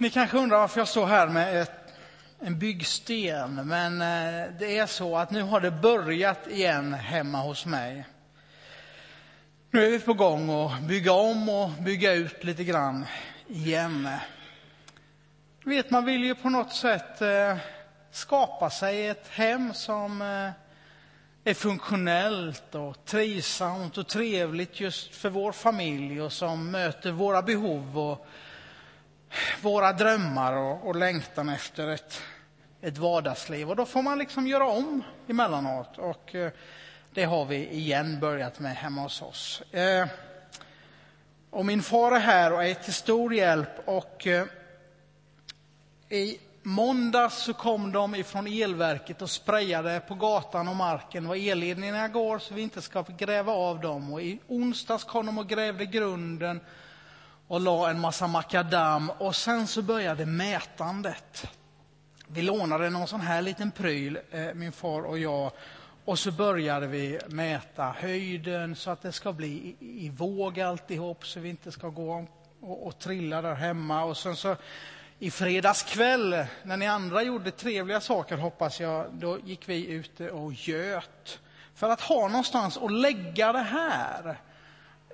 Ni kanske undrar varför jag står här med ett, en byggsten, men eh, det är så att nu har det börjat igen hemma hos mig. Nu är vi på gång att bygga om och bygga ut lite grann igen. Vet, man vill ju på något sätt eh, skapa sig ett hem som eh, är funktionellt och trivsamt och trevligt just för vår familj och som möter våra behov och våra drömmar och, och längtan efter ett, ett vardagsliv. Och då får man liksom göra om emellanåt. Och eh, det har vi igen börjat med hemma hos oss. Eh, och min far är här och är till stor hjälp. Och eh, i måndags så kom de ifrån elverket och sprayade på gatan och marken var elledningarna går så vi inte ska gräva av dem. Och i onsdags kom de och grävde grunden och la en massa makadam och sen så började mätandet. Vi lånade någon sån här liten pryl, eh, min far och jag, och så började vi mäta höjden så att det ska bli i, i våg alltihop så vi inte ska gå och, och trilla där hemma. Och sen så i fredags kväll, när ni andra gjorde trevliga saker hoppas jag, då gick vi ute och göt. För att ha någonstans att lägga det här.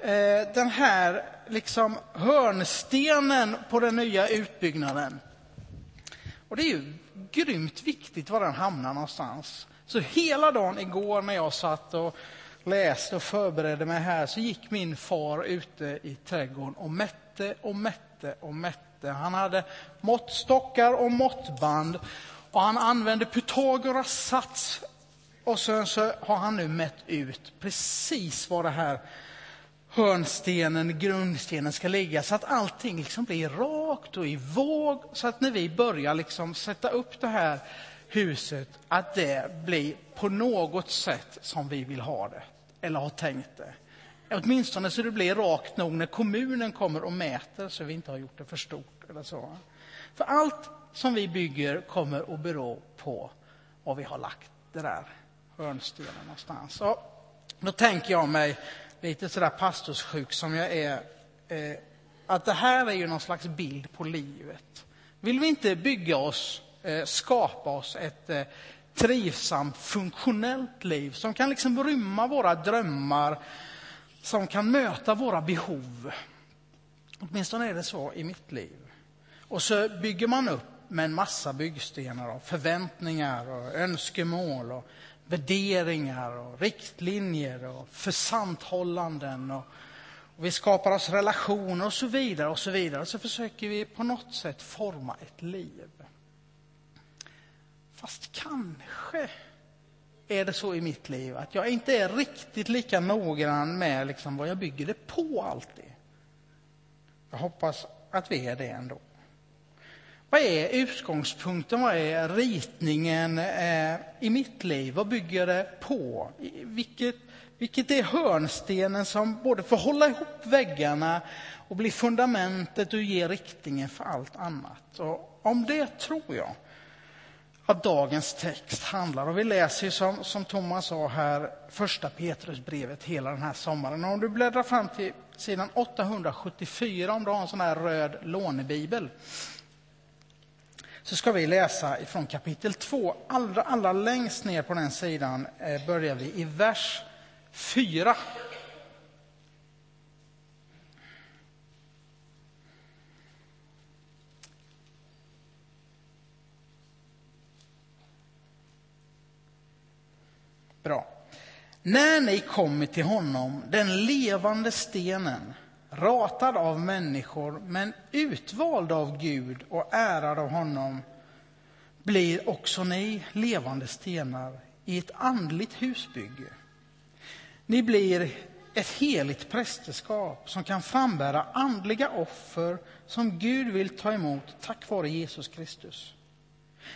Eh, den här liksom hörnstenen på den nya utbyggnaden. Och det är ju grymt viktigt var den hamnar någonstans. Så hela dagen igår när jag satt och läste och förberedde mig här så gick min far ute i trädgården och mätte och mätte och mätte. Han hade måttstockar och måttband och han använde Pythagoras sats och sen så har han nu mätt ut precis vad det här hörnstenen, grundstenen ska ligga så att allting liksom blir rakt och i våg så att när vi börjar liksom sätta upp det här huset att det blir på något sätt som vi vill ha det eller har tänkt det. Åtminstone så det blir rakt nog när kommunen kommer och mäter så vi inte har gjort det för stort eller så. För allt som vi bygger kommer att bero på var vi har lagt det där hörnstenen någonstans. Så, då tänker jag mig lite sådär pastorssjuk som jag är, eh, att det här är ju någon slags bild på livet. Vill vi inte bygga oss, eh, skapa oss ett eh, trivsamt, funktionellt liv som kan liksom rymma våra drömmar, som kan möta våra behov. Åtminstone är det så i mitt liv. Och så bygger man upp med en massa byggstenar och förväntningar och önskemål och värderingar och riktlinjer och försanthållanden. Och, och vi skapar oss relationer och så vidare. och Så vidare. Och så försöker vi på något sätt forma ett liv. Fast kanske är det så i mitt liv att jag inte är riktigt lika noggrann med liksom vad jag bygger det på alltid. Jag hoppas att vi är det ändå. Vad är utgångspunkten, vad är ritningen eh, i mitt liv? Vad bygger det på? Vilket, vilket är hörnstenen som både får hålla ihop väggarna och bli fundamentet och ge riktningen för allt annat? Och om det tror jag att dagens text handlar. Och vi läser ju som, som Thomas sa här, första Petrusbrevet hela den här sommaren. Och om du bläddrar fram till sidan 874, om du har en sån här röd lånebibel, så ska vi läsa ifrån kapitel 2. Allra, allra längst ner på den sidan eh, börjar vi i vers 4. Bra. När ni kommer till honom, den levande stenen, ratad av människor men utvald av Gud och ärad av honom blir också ni levande stenar i ett andligt husbygge. Ni blir ett heligt prästerskap som kan frambära andliga offer som Gud vill ta emot tack vare Jesus Kristus.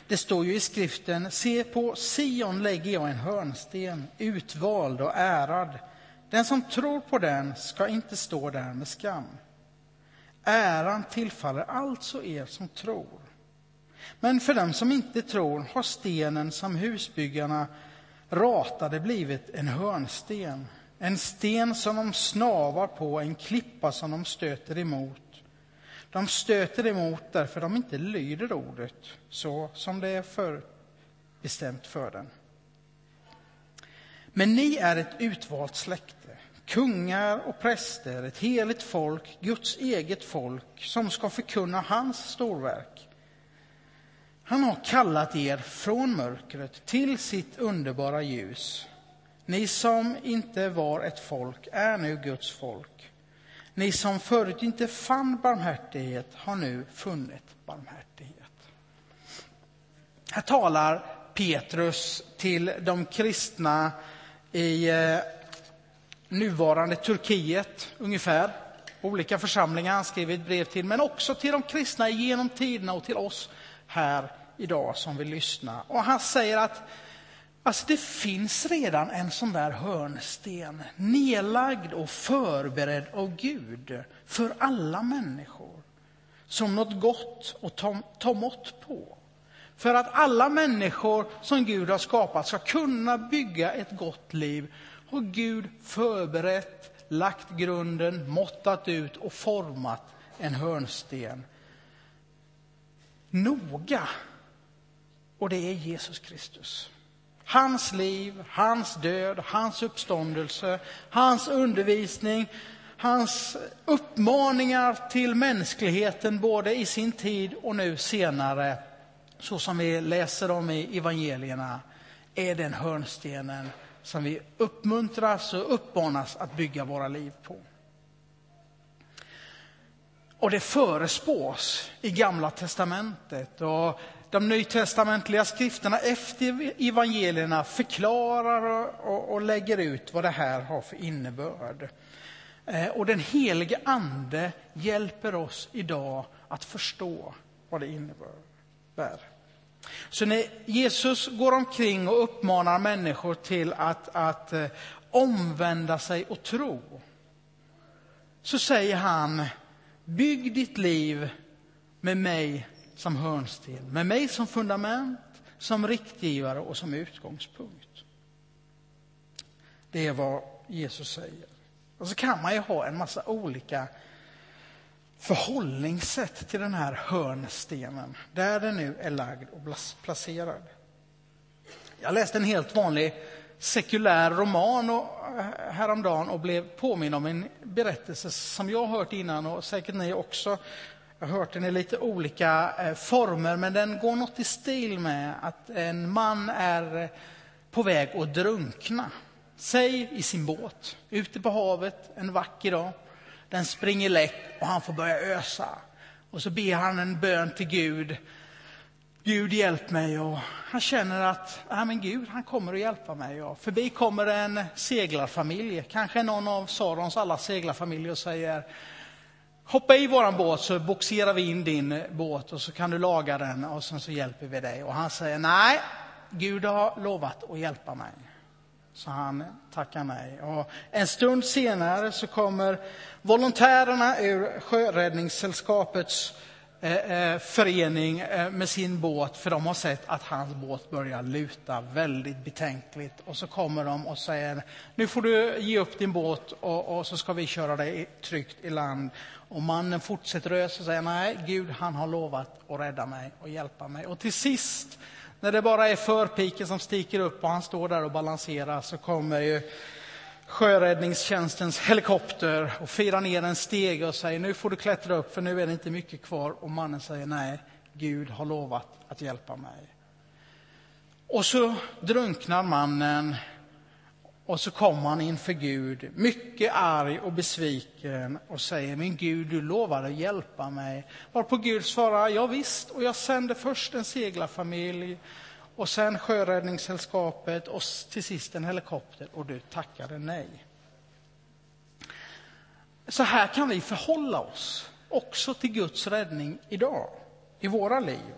Det står ju i skriften, se på Sion lägger jag en hörnsten, utvald och ärad. Den som tror på den ska inte stå där med skam. Äran tillfaller alltså er som tror. Men för dem som inte tror har stenen som husbyggarna ratade blivit en hörnsten, en sten som de snavar på, en klippa som de stöter emot. De stöter emot därför de inte lyder ordet så som det är förbestämt för den. Men ni är ett utvalt släkte, kungar och präster, ett heligt folk, Guds eget folk, som ska förkunna hans storverk. Han har kallat er från mörkret till sitt underbara ljus. Ni som inte var ett folk är nu Guds folk. Ni som förut inte fann barmhärtighet har nu funnit barmhärtighet. Här talar Petrus till de kristna i eh, nuvarande Turkiet, ungefär. Olika församlingar han skrivit brev till, men också till de kristna genom tiderna och till oss här idag som vill lyssna. Och han säger att alltså det finns redan en sån där hörnsten nedlagd och förberedd av Gud för alla människor som något gott att ta, ta mått på. För att alla människor som Gud har skapat ska kunna bygga ett gott liv har Gud förberett, lagt grunden, måttat ut och format en hörnsten. Noga. Och det är Jesus Kristus. Hans liv, hans död, hans uppståndelse, hans undervisning, hans uppmaningar till mänskligheten både i sin tid och nu senare så som vi läser om i evangelierna, är den hörnstenen som vi uppmuntras och uppmanas att bygga våra liv på. Och det förespås i Gamla testamentet. Och de nytestamentliga skrifterna efter evangelierna förklarar och, lägger ut vad det här har för innebörd. Eh, och den helige Ande hjälper oss idag att förstå vad det innebär. Så när Jesus går omkring och uppmanar människor till att, att eh, omvända sig och tro, så säger han, bygg ditt liv med mig som hörnsten, med mig som fundament, som riktgivare och som utgångspunkt. Det är vad Jesus säger. Och så kan man ju ha en massa olika förhållningssätt till den här hörnstenen, där den nu är lagd och placerad. Jag läste en helt vanlig sekulär roman och, eh, häromdagen och blev påminn om en berättelse som jag har hört innan och säkert ni också. Jag har hört den i lite olika eh, former, men den går något i stil med att en man är eh, på väg att drunkna. Säg i sin båt, ute på havet en vacker dag. Den springer läck och han får börja ösa. Och så ber han en bön till Gud. Gud hjälp mig. Och han känner att ja, men Gud han kommer att hjälpa mig. Och förbi kommer en seglarfamilj, kanske någon av Sarons alla seglarfamiljer och säger Hoppa i våran båt så boxerar vi in din båt och så kan du laga den och sen så hjälper vi dig. Och han säger nej, Gud har lovat att hjälpa mig. Så han tackar nej. Och en stund senare så kommer volontärerna ur Sjöräddningssällskapets eh, eh, förening eh, med sin båt, för de har sett att hans båt börjar luta väldigt betänkligt. Och så kommer de och säger, nu får du ge upp din båt och, och så ska vi köra dig tryggt i land. Och mannen fortsätter ösa och säger, nej, Gud han har lovat att rädda mig och hjälpa mig. Och till sist när det bara är förpiken som sticker upp och han står där och balanserar så kommer ju sjöräddningstjänstens helikopter och firar ner en stege och säger nu får du klättra upp för nu är det inte mycket kvar. Och mannen säger nej, Gud har lovat att hjälpa mig. Och så drunknar mannen och så kommer han inför Gud, mycket arg och besviken och säger, min Gud, du lovade att hjälpa mig. Varpå Gud svarar, ja visst, och jag sände först en seglarfamilj och sen Sjöräddningssällskapet och till sist en helikopter och du tackade nej. Så här kan vi förhålla oss också till Guds räddning idag, i våra liv.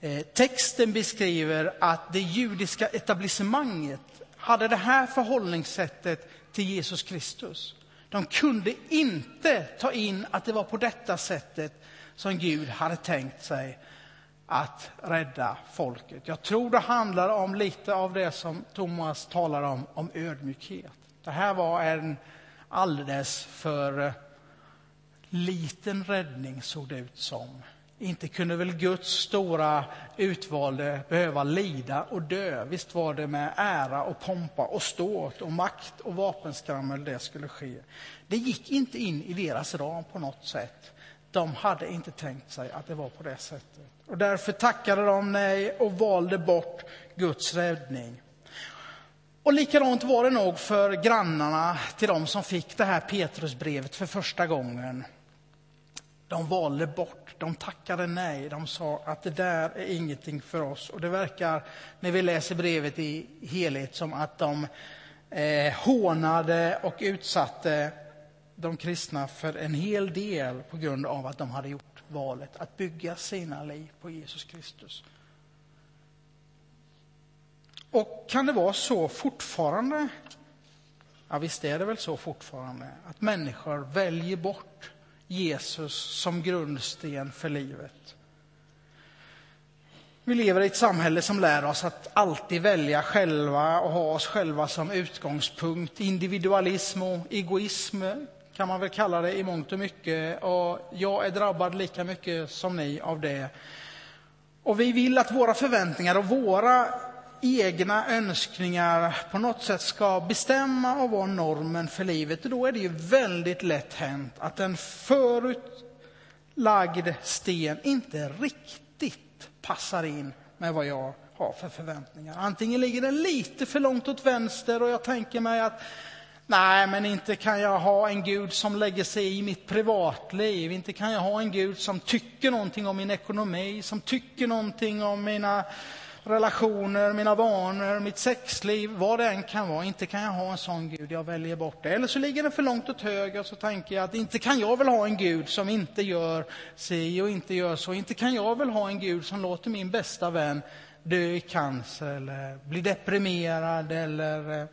Eh, texten beskriver att det judiska etablissemanget hade det här förhållningssättet till Jesus Kristus. De kunde inte ta in att det var på detta sättet som Gud hade tänkt sig att rädda folket. Jag tror det handlar om lite av det som Thomas talar om, om ödmjukhet. Det här var en alldeles för liten räddning såg det ut som. Inte kunde väl Guds stora utvalde behöva lida och dö. Visst var det med ära och pompa och ståt och makt och vapenskrammel det skulle ske. Det gick inte in i deras ram på något sätt. De hade inte tänkt sig att det var på det sättet. Och därför tackade de nej och valde bort Guds räddning. Och likadant var det nog för grannarna till de som fick det här Petrusbrevet för första gången. De valde bort, de tackade nej, de sa att det där är ingenting för oss. Och det verkar, när vi läser brevet i helhet, som att de eh, hånade och utsatte de kristna för en hel del på grund av att de hade gjort valet att bygga sina liv på Jesus Kristus. Och kan det vara så fortfarande? Ja, visst är det väl så fortfarande, att människor väljer bort Jesus som grundsten för livet. Vi lever i ett samhälle som lär oss att alltid välja själva och ha oss själva som utgångspunkt. Individualism och egoism kan man väl kalla det i mångt och mycket. Och jag är drabbad lika mycket som ni av det. Och vi vill att våra förväntningar och våra egna önskningar på något sätt ska bestämma och vara normen för livet, då är det ju väldigt lätt hänt att en förutlagd sten inte riktigt passar in med vad jag har för förväntningar. Antingen ligger den lite för långt åt vänster och jag tänker mig att Nej, men inte kan jag ha en Gud som lägger sig i mitt privatliv. Inte kan jag ha en Gud som tycker någonting om min ekonomi, som tycker någonting om mina relationer, mina vanor, mitt sexliv, vad det än kan vara. Inte kan jag ha en sån Gud, jag väljer bort det. Eller så ligger det för långt åt höger och så tänker jag att inte kan jag väl ha en Gud som inte gör si och inte gör så. Inte kan jag väl ha en Gud som låter min bästa vän dö i cancer eller bli deprimerad eller eh,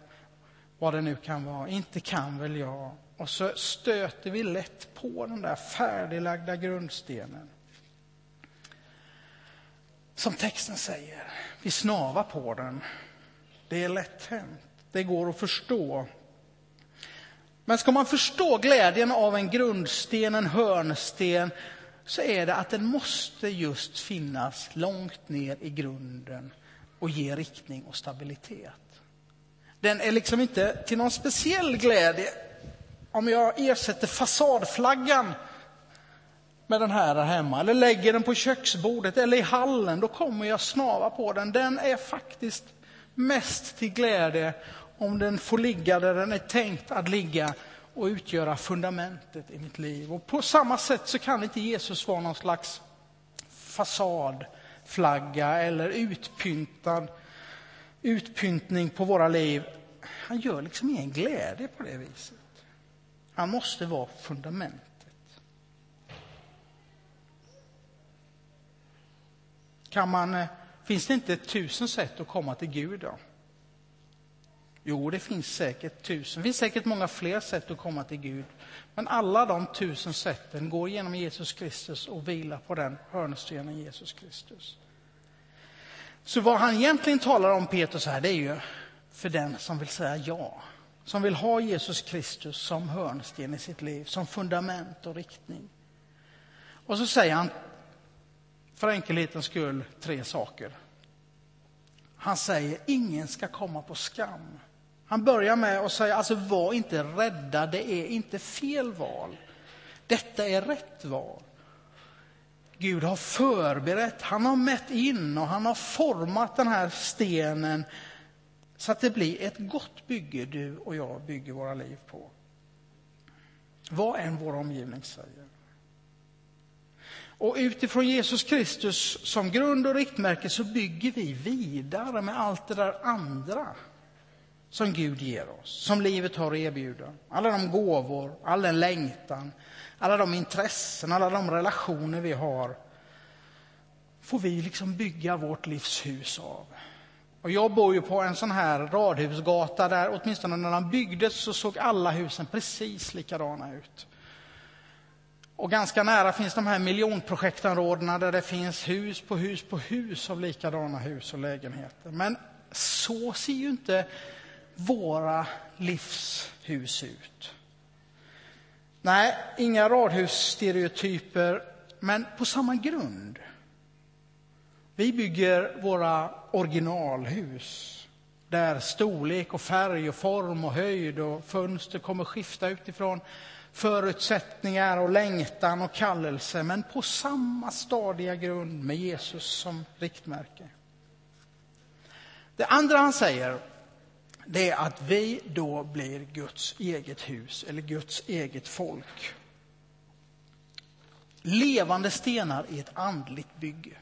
vad det nu kan vara. Inte kan väl jag. Och så stöter vi lätt på den där färdiglagda grundstenen. Som texten säger, vi snavar på den. Det är lätt hänt. Det går att förstå. Men ska man förstå glädjen av en grundsten, en hörnsten, så är det att den måste just finnas långt ner i grunden och ge riktning och stabilitet. Den är liksom inte till någon speciell glädje om jag ersätter fasadflaggan med den här där hemma, eller lägger den på köksbordet eller i hallen, då kommer jag snava på den. Den är faktiskt mest till glädje om den får ligga där den är tänkt att ligga och utgöra fundamentet i mitt liv. Och på samma sätt så kan inte Jesus vara någon slags fasadflagga eller utpyntad utpyntning på våra liv. Han gör liksom ingen glädje på det viset. Han måste vara fundamentet. Kan man, eh, finns det inte tusen sätt att komma till Gud då? Jo, det finns säkert tusen. Det finns säkert många fler sätt att komma till Gud. Men alla de tusen sätten går genom Jesus Kristus och vilar på den hörnstenen Jesus Kristus. Så vad han egentligen talar om, Petrus, här, det är ju för den som vill säga ja. Som vill ha Jesus Kristus som hörnsten i sitt liv, som fundament och riktning. Och så säger han, för enkelhetens skull, tre saker. Han säger, ingen ska komma på skam. Han börjar med att säga, alltså var inte rädda, det är inte fel val. Detta är rätt val. Gud har förberett, han har mätt in och han har format den här stenen så att det blir ett gott bygge du och jag bygger våra liv på. Vad än vår omgivning säger. Och utifrån Jesus Kristus som grund och riktmärke så bygger vi vidare med allt det där andra som Gud ger oss, som livet har att erbjuda. Alla de gåvor, all den längtan, alla de intressen, alla de relationer vi har får vi liksom bygga vårt livs hus av. Och jag bor ju på en sån här radhusgata där åtminstone när den byggdes så såg alla husen precis likadana ut. Och ganska nära finns de här miljonprojektområdena där det finns hus på hus på hus av likadana hus och lägenheter. Men så ser ju inte våra livshus ut. Nej, inga radhusstereotyper, men på samma grund. Vi bygger våra originalhus där storlek och färg och form och höjd och fönster kommer skifta utifrån förutsättningar och längtan och kallelse, men på samma stadiga grund med Jesus som riktmärke. Det andra han säger, det är att vi då blir Guds eget hus eller Guds eget folk. Levande stenar i ett andligt bygge.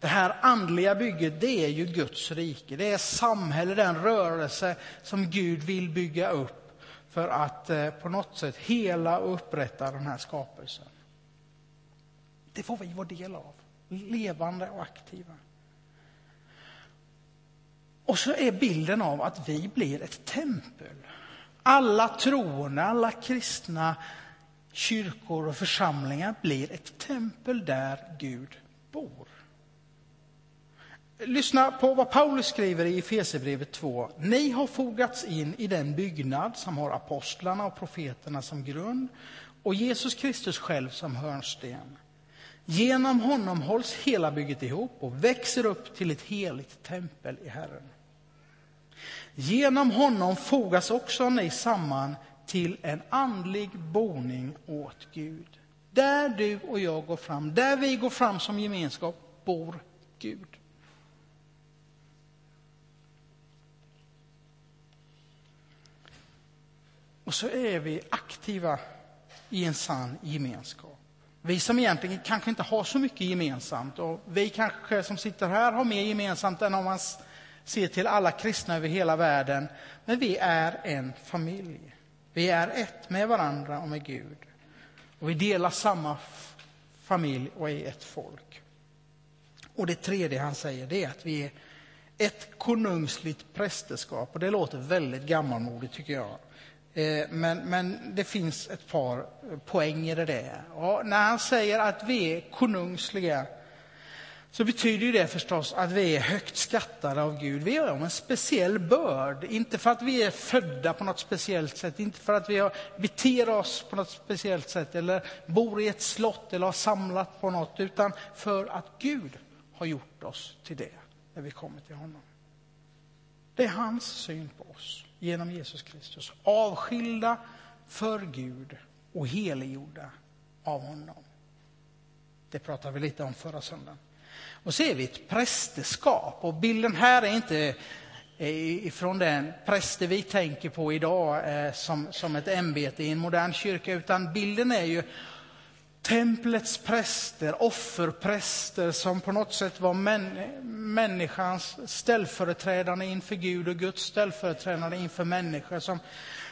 Det här andliga bygget, det är ju Guds rike. Det är samhälle, den rörelse som Gud vill bygga upp för att eh, på något sätt hela och upprätta den här skapelsen. Det får vi vara del av, levande och aktiva. Och så är bilden av att vi blir ett tempel. Alla troende, alla kristna kyrkor och församlingar blir ett tempel där Gud bor. Lyssna på vad Paulus skriver i Efesierbrevet 2. Ni har fogats in i den byggnad som har apostlarna och profeterna som grund och Jesus Kristus själv som hörnsten. Genom honom hålls hela bygget ihop och växer upp till ett heligt tempel i Herren. Genom honom fogas också ni samman till en andlig boning åt Gud. Där du och jag går fram, där vi går fram som gemenskap, bor Gud. Och så är vi aktiva i en sann gemenskap. Vi som egentligen kanske inte har så mycket gemensamt och vi kanske som sitter här har mer gemensamt än om man ser till alla kristna över hela världen. Men vi är en familj. Vi är ett med varandra och med Gud. Och vi delar samma familj och är ett folk. Och det tredje han säger det är att vi är ett konungsligt prästerskap. Och det låter väldigt gammalmodigt tycker jag. Eh, men, men det finns ett par poänger i det. Och när han säger att vi är konungsliga så betyder det förstås att vi är högt skattade av Gud. Vi är en speciell börd, inte för att vi är födda på något speciellt sätt, inte för att vi har, beter oss på något speciellt sätt eller bor i ett slott eller har samlat på något, utan för att Gud har gjort oss till det när vi kommer till honom. Det är hans syn på oss genom Jesus Kristus. Avskilda för Gud och heliggjorda av honom. Det pratade vi lite om förra söndagen. Och så är vi ett prästerskap. Och bilden här är inte eh, ifrån den präster vi tänker på idag eh, som, som ett ämbete i en modern kyrka, utan bilden är ju templets präster, offerpräster som på något sätt var män, människans ställföreträdande inför Gud och Guds ställföreträdande inför människor. Som,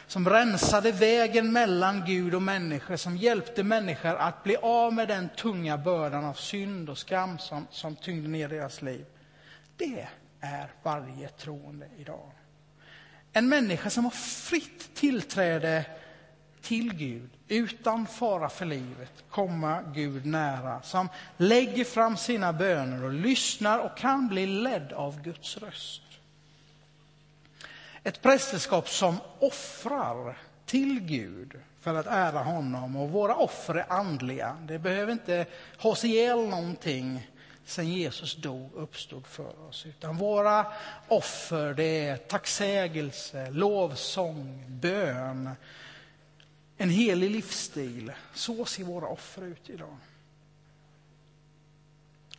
som rensade vägen mellan Gud och människor, som hjälpte människor att bli av med den tunga bördan av synd och skam som, som tyngde ner deras liv. Det är varje troende idag. En människa som har fritt tillträde till Gud, utan fara för livet, komma Gud nära, som lägger fram sina böner och lyssnar och kan bli ledd av Guds röst. Ett prästerskap som offrar till Gud för att ära honom och våra offer är andliga. Det behöver inte hås ihjäl någonting sen Jesus dog och uppstod för oss. Utan våra offer det är tacksägelse, lovsång, bön, en helig livsstil. Så ser våra offer ut idag.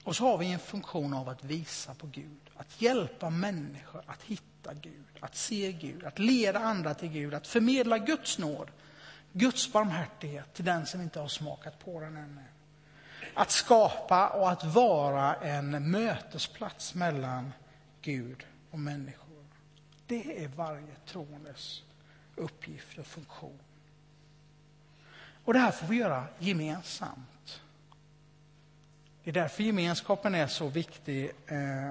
Och så har vi en funktion av att visa på Gud, att hjälpa människor att hitta Gud, att se Gud, att leda andra till Gud, att förmedla Guds nåd, Guds barmhärtighet till den som inte har smakat på den ännu. Att skapa och att vara en mötesplats mellan Gud och människor. Det är varje troendes uppgift och funktion. Och det här får vi göra gemensamt. Det är därför gemenskapen är så viktig. Eh,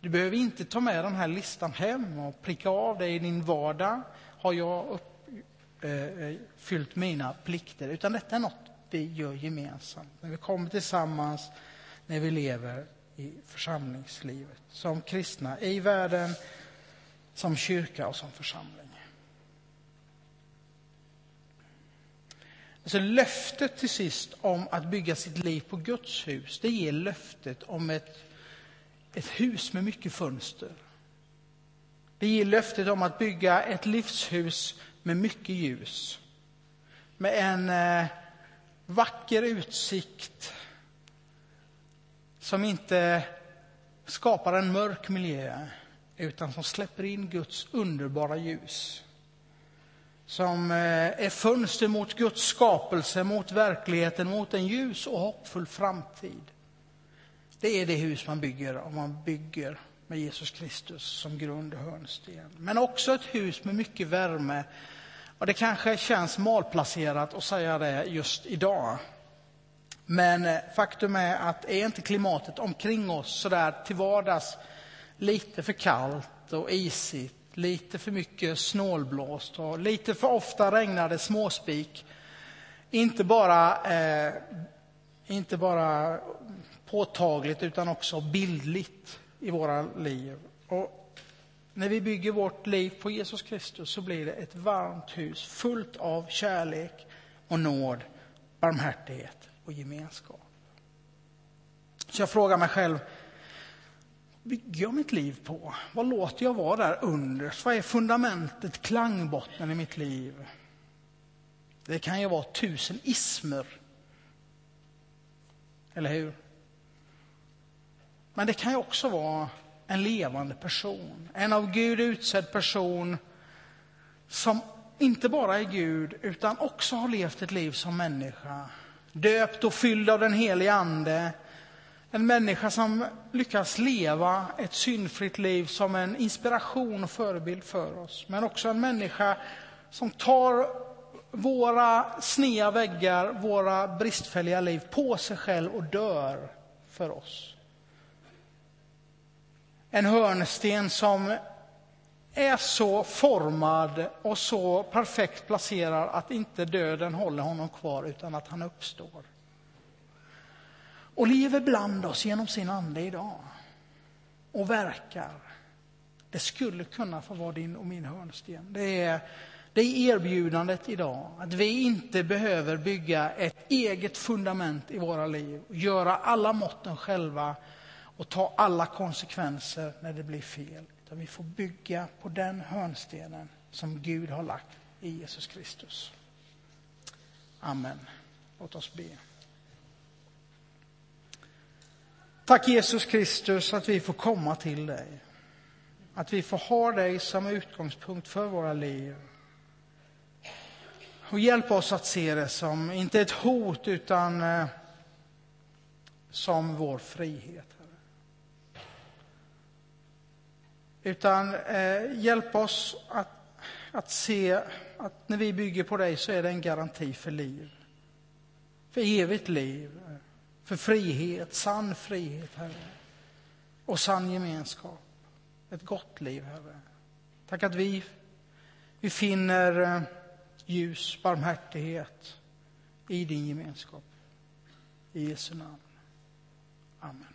du behöver inte ta med den här listan hem och pricka av dig i din vardag. Har jag uppfyllt eh, eh, mina plikter? Utan detta är något vi gör gemensamt. När vi kommer tillsammans, när vi lever i församlingslivet. Som kristna i världen, som kyrka och som församling. Alltså löftet till sist om att bygga sitt liv på Guds hus, det ger löftet om ett, ett hus med mycket fönster. Det ger löftet om att bygga ett livshus med mycket ljus. Med en eh, vacker utsikt som inte skapar en mörk miljö utan som släpper in Guds underbara ljus. Som eh, är fönster mot Guds skapelse, mot verkligheten, mot en ljus och hoppfull framtid. Det är det hus man bygger om man bygger med Jesus Kristus som grund och hörnsten. Men också ett hus med mycket värme. Och det kanske känns malplacerat att säga det just idag. Men eh, faktum är att är inte klimatet omkring oss sådär till vardags lite för kallt och isigt, lite för mycket snålblåst och lite för ofta regnade småspik. Inte bara, eh, inte bara påtagligt utan också bildligt i våra liv. Och när vi bygger vårt liv på Jesus Kristus så blir det ett varmt hus fullt av kärlek och nåd, barmhärtighet och gemenskap. Så jag frågar mig själv, bygger jag mitt liv på? Vad låter jag vara där under? Vad är fundamentet, klangbotten i mitt liv? Det kan ju vara tusen ismer. Eller hur? Men det kan ju också vara en levande person. En av Gud utsedd person som inte bara är Gud utan också har levt ett liv som människa. Döpt och fylld av den helige Ande. En människa som lyckas leva ett syndfritt liv som en inspiration och förebild för oss. Men också en människa som tar våra snea väggar, våra bristfälliga liv på sig själv och dör för oss. En hörnsten som är så formad och så perfekt placerad att inte döden håller honom kvar utan att han uppstår. Och lever bland oss genom sin ande idag. Och verkar. Det skulle kunna få vara din och min hörnsten. Det är, det är erbjudandet idag. Att vi inte behöver bygga ett eget fundament i våra liv. Göra alla måtten själva och ta alla konsekvenser när det blir fel. Utan vi får bygga på den hörnstenen som Gud har lagt i Jesus Kristus. Amen. Låt oss be. Tack Jesus Kristus att vi får komma till dig. Att vi får ha dig som utgångspunkt för våra liv. Och hjälp oss att se det som, inte ett hot, utan eh, som vår frihet. Utan eh, hjälp oss att, att se att när vi bygger på dig så är det en garanti för liv. För evigt liv, för frihet, sann frihet, Herre. Och sann gemenskap. Ett gott liv, Herre. Tack att vi, vi finner eh, ljus, barmhärtighet i din gemenskap. I Jesu namn. Amen.